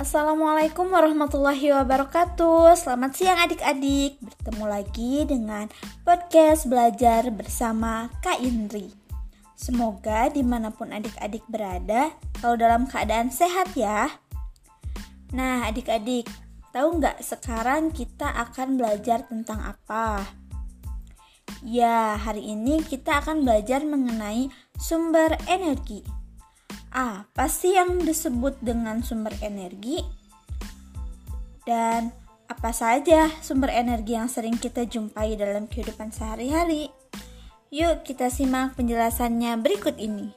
Assalamualaikum warahmatullahi wabarakatuh. Selamat siang adik-adik. Bertemu lagi dengan podcast belajar bersama Kak Indri. Semoga di mana pun adik-adik berada Kalau dalam keadaan sehat ya. Nah adik-adik Tahu nggak sekarang kita akan belajar tentang apa? Ya, hari ini kita akan belajar mengenai sumber energi apa sih yang disebut dengan sumber energi? Dan apa saja sumber energi yang sering kita jumpai dalam kehidupan sehari-hari? Yuk kita simak penjelasannya berikut ini.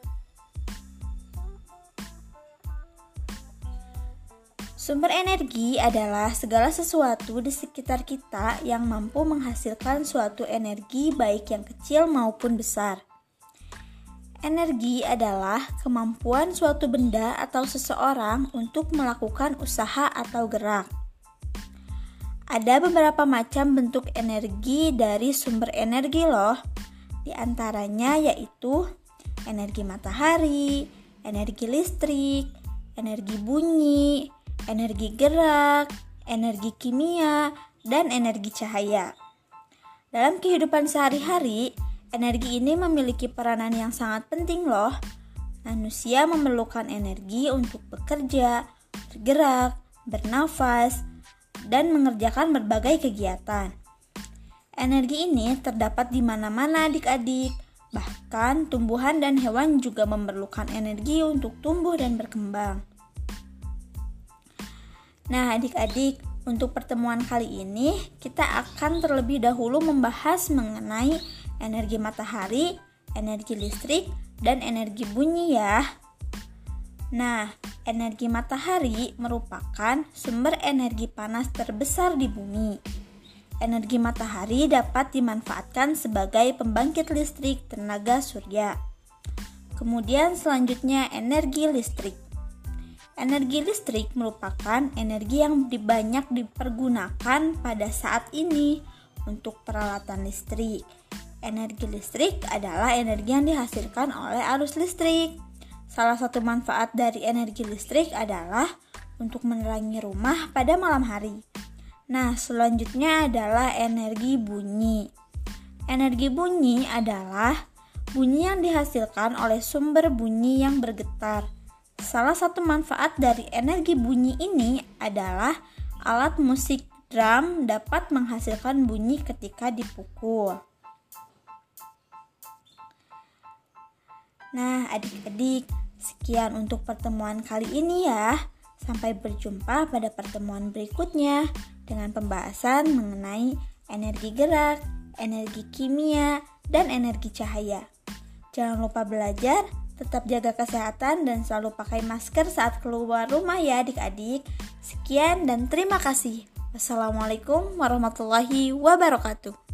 Sumber energi adalah segala sesuatu di sekitar kita yang mampu menghasilkan suatu energi baik yang kecil maupun besar. Energi adalah kemampuan suatu benda atau seseorang untuk melakukan usaha atau gerak. Ada beberapa macam bentuk energi dari sumber energi loh. Di antaranya yaitu energi matahari, energi listrik, energi bunyi, energi gerak, energi kimia, dan energi cahaya. Dalam kehidupan sehari-hari, Energi ini memiliki peranan yang sangat penting loh. Manusia memerlukan energi untuk bekerja, bergerak, bernafas, dan mengerjakan berbagai kegiatan. Energi ini terdapat di mana-mana adik-adik. Bahkan tumbuhan dan hewan juga memerlukan energi untuk tumbuh dan berkembang. Nah, adik-adik, untuk pertemuan kali ini kita akan terlebih dahulu membahas mengenai energi matahari, energi listrik, dan energi bunyi ya. Nah, energi matahari merupakan sumber energi panas terbesar di bumi. Energi matahari dapat dimanfaatkan sebagai pembangkit listrik tenaga surya. Kemudian selanjutnya energi listrik. Energi listrik merupakan energi yang banyak dipergunakan pada saat ini untuk peralatan listrik Energi listrik adalah energi yang dihasilkan oleh arus listrik. Salah satu manfaat dari energi listrik adalah untuk menerangi rumah pada malam hari. Nah, selanjutnya adalah energi bunyi. Energi bunyi adalah bunyi yang dihasilkan oleh sumber bunyi yang bergetar. Salah satu manfaat dari energi bunyi ini adalah alat musik drum dapat menghasilkan bunyi ketika dipukul. Nah, adik-adik, sekian untuk pertemuan kali ini ya. Sampai berjumpa pada pertemuan berikutnya dengan pembahasan mengenai energi gerak, energi kimia, dan energi cahaya. Jangan lupa belajar, tetap jaga kesehatan, dan selalu pakai masker saat keluar rumah ya adik-adik. Sekian dan terima kasih. Wassalamualaikum warahmatullahi wabarakatuh.